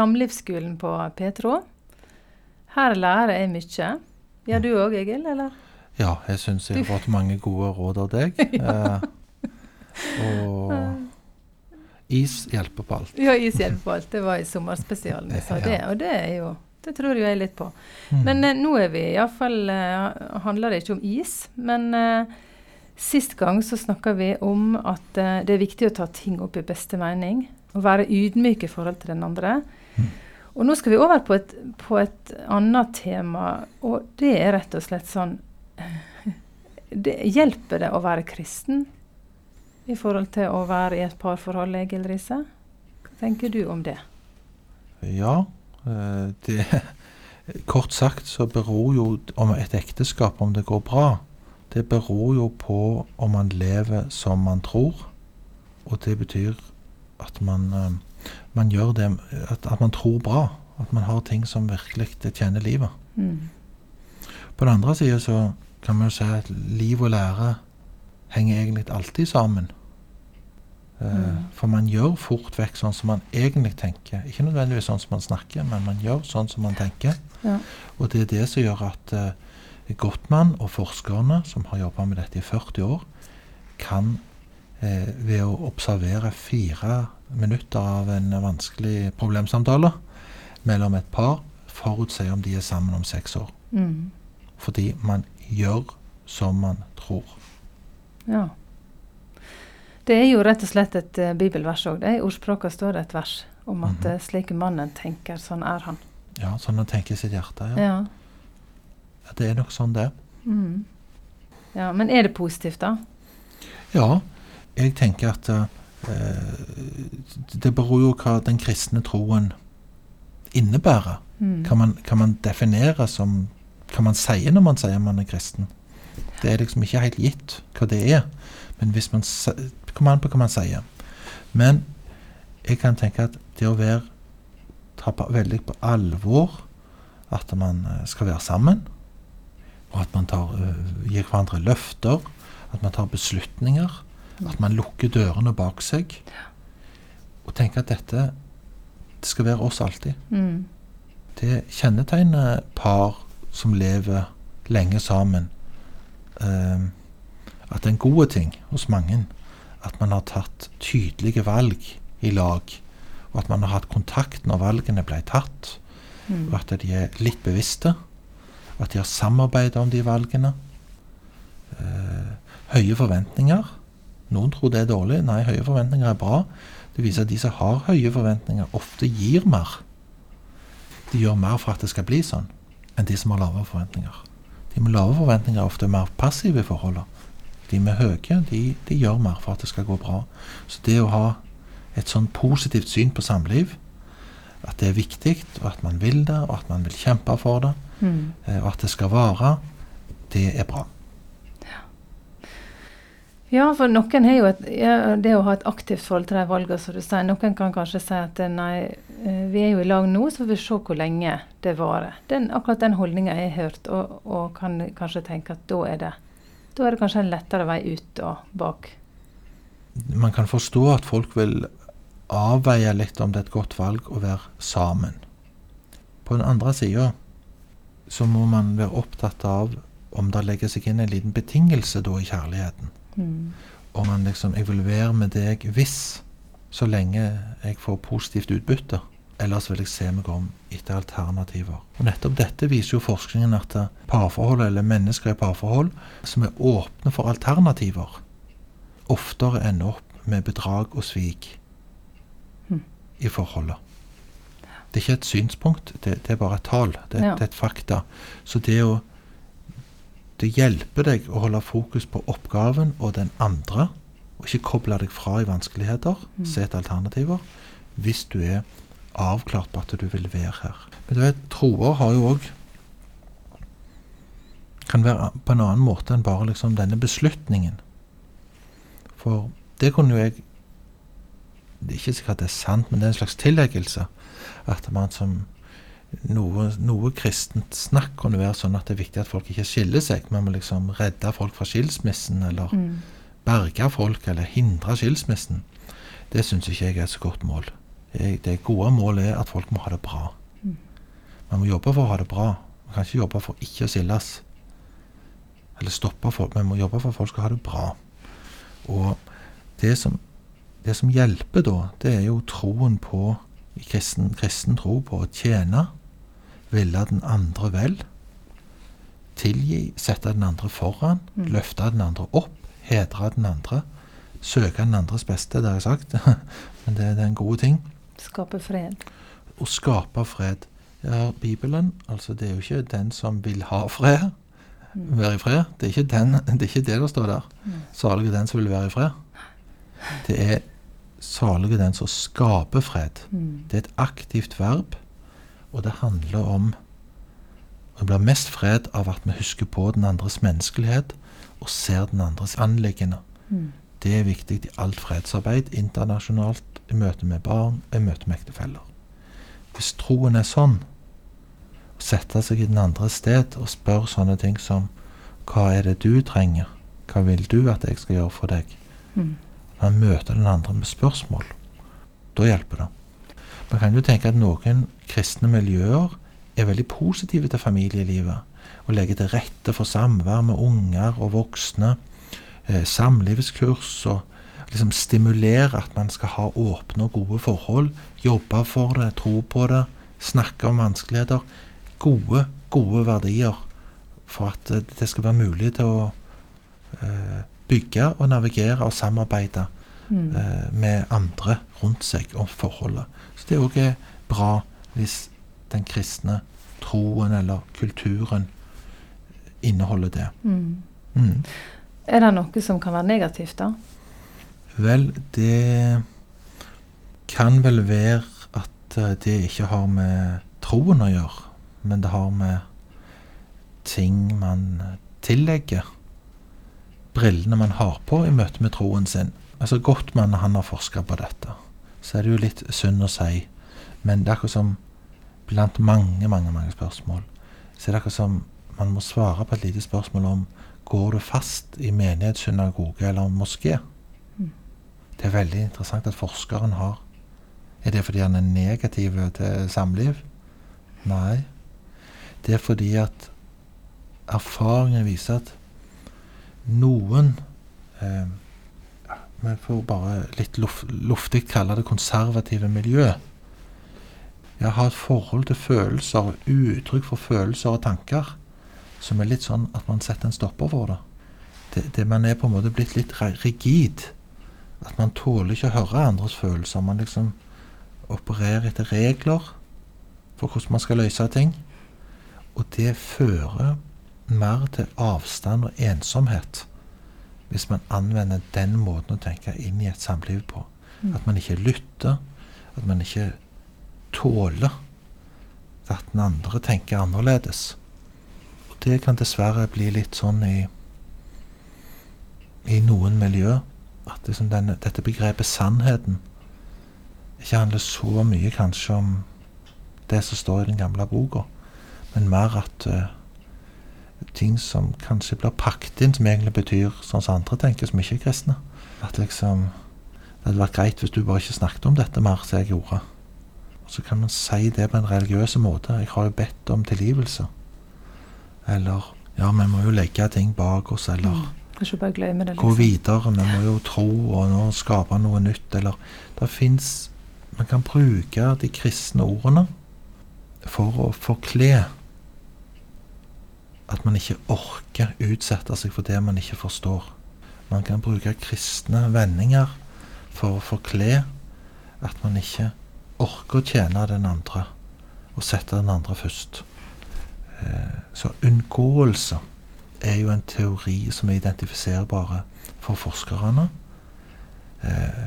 Samlivsskolen på Petro. Her lærer jeg mye. Gjør du òg, Egil? eller? Ja, jeg syns jeg har fått mange gode råd av deg. Eh, og is hjelper på alt. Ja, is hjelper på alt. Det var i sommerspesialen vi sa Ja. det, og det er jo Det tror jo jeg litt på. Mm. Men eh, nå er vi iallfall eh, Handler det ikke om is, men eh, sist gang så snakka vi om at eh, det er viktig å ta ting opp i beste mening. Å være ydmyk i forhold til den andre. Og nå skal vi over på et, på et annet tema, og det er rett og slett sånn det, Hjelper det å være kristen i forhold til å være i et parforhold, Egil Riise? Hva tenker du om det? Ja, eh, det Kort sagt så beror jo om et ekteskap om det går bra, det beror jo på om man lever som man tror. Og det betyr at man, eh, man gjør det at, at man tror bra. At man har ting som virkelig tjener livet. Mm. På den andre sida så kan man jo si at liv og lære henger egentlig alltid sammen. Eh, Mm. For man gjør fort vekk sånn som man egentlig tenker. Ikke nødvendigvis sånn som man snakker, men man gjør sånn som man tenker. Ja. Og det er det som gjør at uh, Gottmann og forskerne, som har jobba med dette i 40 år, kan eh, ved å observere fire minutter av en vanskelig problemsamtale mellom et par, forutse om de er sammen om seks år. Mm. Fordi man gjør som man tror. Ja. Det er jo rett og slett et uh, bibelvers òg. I ordspråket står det et vers om at mm -hmm. slik mannen tenker, sånn er han. Ja, Sånn han tenker i sitt hjerte. Ja. Ja. Det er nok sånn det er. Mm. ja. Men er det positivt, da? Ja, jeg tenker at eh, det beror jo hva den kristne troen innebærer. Mm. Kan man, kan man definere som Hva man sier når man sier man er kristen? Det er liksom ikke helt gitt hva det er. Men hvis man kommer an på hva man sier. Men jeg kan tenke at det å være ta veldig på alvor at man eh, skal være sammen, og at man tar, eh, gir hverandre løfter, at man tar beslutninger, at man lukker dørene bak seg, og tenker at dette det skal være oss alltid. Mm. Det kjennetegner par som lever lenge sammen. eh, at det er en god ting hos mange at man har tatt tydelige valg i lag, og at man har hatt kontakt når valgene ble tatt, Mm. og at de er litt bevisste, at de har samarbeidet om de valgene. Eh, høye forventninger. Noen tror det er dårlig. Nei, høye forventninger er bra. Det viser at de som har høye forventninger, ofte gir mer. De gjør mer for at det skal bli sånn, enn de som har lave forventninger. De med lave forventninger er ofte mer passive i forholdet. De med høye, de, de gjør mer for at det skal gå bra. Så det å ha et sånn positivt syn på samliv, at det er viktig, og at man vil det, og at man vil kjempe for det, Mm. eh, og at det skal vare, det er bra. Ja, for noen har jo et, ja, det å ha et aktivt forhold til de valgene, som du sier. Noen kan kanskje si at eh, nei, eh, vi er jo i lag nå, så får vi se hvor lenge det varer. Den, akkurat den holdninga jeg har hørt, og, og kan kanskje tenke at da er det da er det kanskje en lettere vei ut og bak. Man kan forstå at folk vil avveie litt om det er et godt valg å være sammen. På den andre sida så må man være opptatt av om det legger seg inn en liten betingelse da i kjærligheten. Mm. Om man liksom Jeg vil være med deg hvis, så lenge jeg får positivt utbytte. Ellers vil jeg se meg om etter alternativer. Og Nettopp dette viser jo forskningen at eh, parforhold, eller mennesker i parforhold som er åpne for alternativer, oftere ender opp med bedrag og svik mm. i forholdet. Det er ikke et synspunkt, det, det er bare et tall. Det, Ja. det er et fakta. Så det å det hjelper deg å holde fokus på oppgaven og den andre, og ikke koble deg fra i vanskeligheter. Mm. Se etter alternativer. Hvis du er avklart på at du vil være her. Men du vet, troer har jo òg Kan være på en annen måte enn bare liksom denne beslutningen. For det kunne jo jeg Det er ikke sikkert det er sant, men det er en slags tilleggelse. At man som noe, noe kristent snakk kan være sånn at det er viktig at folk ikke skiller seg. Man må liksom redde folk fra skilsmissen, eller Mm. berge folk, eller hindre skilsmissen. Det syns ikke jeg er et så godt mål. Det gode målet er at folk må ha det bra. Mm. Man må jobbe for å ha det bra. Man kan ikke jobbe for ikke å skilles. Eller stoppe folk. Man må jobbe for at folk skal ha det bra. Og det som, det som hjelper da, det er jo troen på kristen, kristen tro på å tjene, ville den andre vel, tilgi, sette den andre foran, Mm. løfte den andre opp, hedre den andre, søke den andres beste, det har jeg sagt, men det, det er en god ting. Skape fred. Å skape fred. Ja, Bibelen, altså det er jo ikke den som vil ha fred, Mm. være i fred. Det er ikke, den, det, er ikke det der står der. Mm. Salig er den som vil være i fred. Det er salig er den som skaper fred. Mm. Det er et aktivt verb, og det handler om Det blir mest fred av at vi husker på den andres menneskelighet og ser den andres anliggende. Mm. Det er viktig i alt fredsarbeid, internasjonalt, i møte med barn, i møte med ektefeller. Hvis troen er sånn, å sette seg i den andres sted og spørre sånne ting som Hva er det du trenger? Hva vil du at jeg skal gjøre for deg? Mm. Man møter den andre med spørsmål. Da hjelper det. Man kan jo tenke at noen kristne miljøer er veldig positive til familielivet. Og legger til rette for samvær med unger og voksne. Eh, samlivskurs og liksom stimulere at man skal ha åpne og gode forhold. Jobbe for det, tro på det, snakke om vanskeligheter. Gode, gode verdier for at eh, det skal være mulig til å eh, bygge og navigere og samarbeide Mm. eh, med andre rundt seg om forholdet. Så det òg er bra hvis den kristne troen eller kulturen inneholder det. Mm. Mm. Er det noe som kan være negativt, da? Vel, det kan vel være at eh, det ikke har med troen å gjøre, men det har med ting man tillegger brillene man har på i møte med troen sin. Altså Gottmann han har forska på dette. Så er det jo litt synd å si, men det er akkurat som blant mange, mange, mange spørsmål, så er det akkurat som man må svare på et lite spørsmål om går du fast i menighet, synagoge eller moské. Mm. Det er veldig interessant at forskeren har Er det fordi han er negativ til samliv? Nei. Det er fordi at erfaringen viser at noen eh, Vi får bare litt luft, luftig kalle det konservative miljø. Jeg har et forhold til følelser, uttrykk for følelser og tanker, som er litt sånn at man setter en stopper for det. det, det man er på en måte blitt litt rigid. At man tåler ikke å høre andres følelser. Man liksom opererer etter regler for hvordan man skal løse ting. Og det fører mer til avstand og ensomhet hvis man anvender den måten å tenke inn i et samliv på. Mm. At man ikke lytter, at man ikke tåler at den andre tenker annerledes. Og det kan dessverre bli litt sånn i, i noen miljø. At liksom denne, dette begrepet sannheten ikke handler så mye kanskje om det som står i den gamle boka, men mer at eh, ting som kanskje blir pakket inn, som egentlig betyr sånn som andre tenker, som ikke er kristne. At liksom Det hadde vært greit hvis du bare ikke snakket om dette mer, som jeg gjorde. Og så kan man si det på en religiøs måte. Jeg har jo bedt om tilgivelse. Eller Ja, vi må jo legge ting bak oss, eller Mm. Kanskje bare glemme det. gå Liksom. videre. Vi må jo tro og nå skape noe nytt. Eller det fins Man kan bruke de kristne ordene for å forkle at man ikke orker utsette seg for det man ikke forstår. Man kan bruke kristne vendinger for å forkle at man ikke orker å tjene den andre og sette den andre først. Eh, Så unngåelse er jo en teori som er identifiserbare for forskerne. Eh,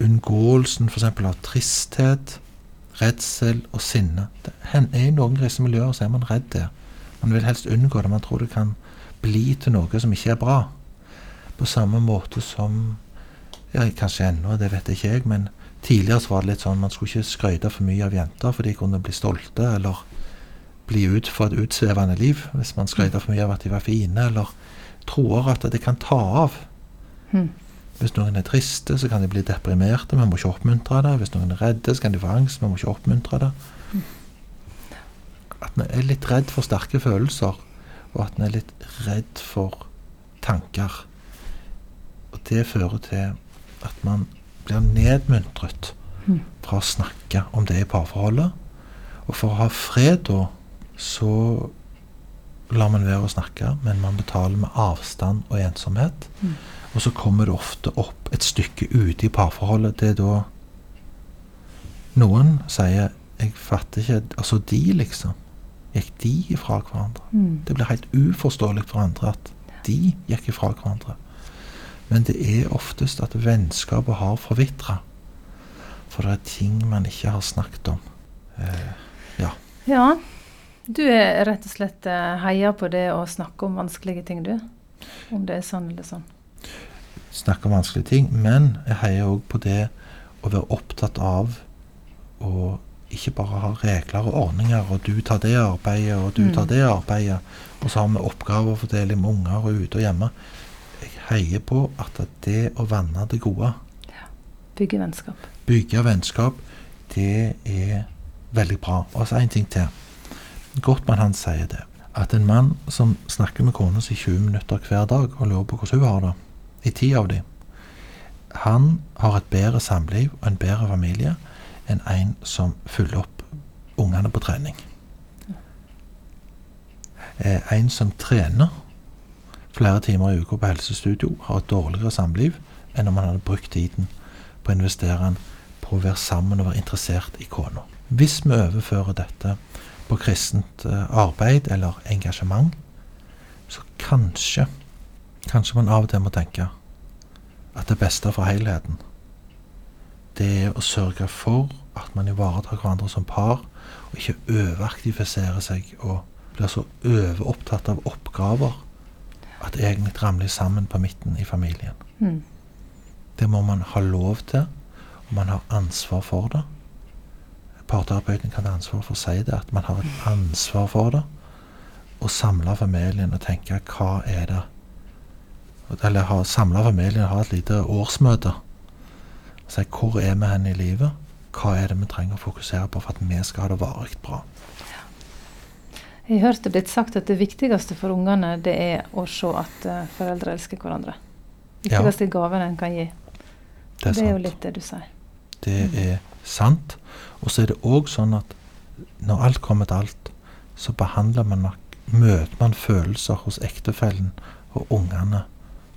unngåelsen f.eks. av tristhet, redsel og sinne. Det er I noen kristne miljøer så er man redd det. Man vil helst unngå det. Man tror det kan bli til noe som ikke er bra. På samme måte som ja, Kanskje ennå, det vet ikke jeg, men tidligere så var det litt sånn man skulle ikke skryte for mye av jenter, for de kunne bli stolte, eller bli ut for et utsvevende liv hvis man skrøt for mye av at de var fine, eller tror at det kan ta av. Mm. Hvis noen er triste, så kan de bli deprimerte. Vi må ikke oppmuntre det. Hvis noen er redde, så kan de få angst. Vi må ikke oppmuntre det. At vi er litt redd for sterke følelser, og at vi er litt redd for tanker. Og det fører til at man blir nedmuntret Mm. fra å snakke om det i parforholdet. Og for å ha fred da, så lar man være å snakke, men man betaler med avstand og ensomhet. Mm. Og så kommer det ofte opp et stykke ute i parforholdet. Det er da noen sier 'Jeg fatter ikke Altså, de, liksom. Gikk de ifra hverandre? Mm. Det blir helt uforståelig for andre at de gikk ifra hverandre. Men det er oftest at vennskapet har forvitra. For det er ting man ikke har snakket om. Eh, ja. Ja. Du er rett og slett eh, heia på det å snakke om vanskelige ting, du. Om det er sånn eller sånn. Snakke om vanskelige ting. Men jeg heier òg på det å være opptatt av å ikke bare har regler og ordninger, og du tar det arbeidet, og du Mm. tar det arbeidet, og så har vi oppgavefordeling med unger og ute og hjemme. Jeg heier på at det å vanne det gode Bygge vennskap. bygge vennskap, det er veldig bra. Og så en ting til. Gottmann han sier det. At en mann som snakker med kona si 20 minutter hver dag og lurer på hvordan hun har det, i ti av dem, han har et bedre samliv og en bedre familie enn en som følger opp ungene på trening. Eh, en som trener flere timer i uka på helsestudio, har et dårligere samliv enn om han hadde brukt tiden på å investere den på å være sammen og være interessert i kona. Hvis vi overfører dette på kristent eh, arbeid eller engasjement, så kanskje Kanskje man av og til må tenke at det beste for helheten, det er å sørge for at man ivaretar hverandre som par, og ikke overaktifisere seg og blir så overopptatt av oppgaver at det egentlig ramler sammen på midten i familien. Mm. Det må man ha lov til, og man har ansvar for det. Parterapeuten kan ha ansvar for å si det, at man har et ansvar for det. Å samle familien og tenke hva er det Eller samle familien og ha et lite årsmøte. Og si hvor er vi hen i livet? Hva er det vi trenger å fokusere på for at vi skal ha det varig bra? Jeg hørte blitt sagt at det viktigste for ungene det er å se at eh, foreldre elsker hverandre. Det Viktigste gaven en kan gi. Det er Det er jo litt det du sier. Det er sant. Og så er det òg sånn at når alt kommer til alt, så behandler man nok Møter man følelser hos ektefellen og ungene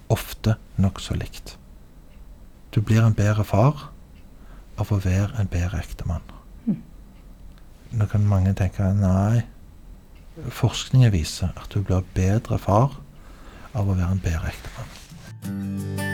ofte nokså likt. Du blir en bedre far av å være en bedre ektemann. Mm. Nå kan mange tenke nei. Forskningen viser at du blir bedre far av å være en bedre ektemann.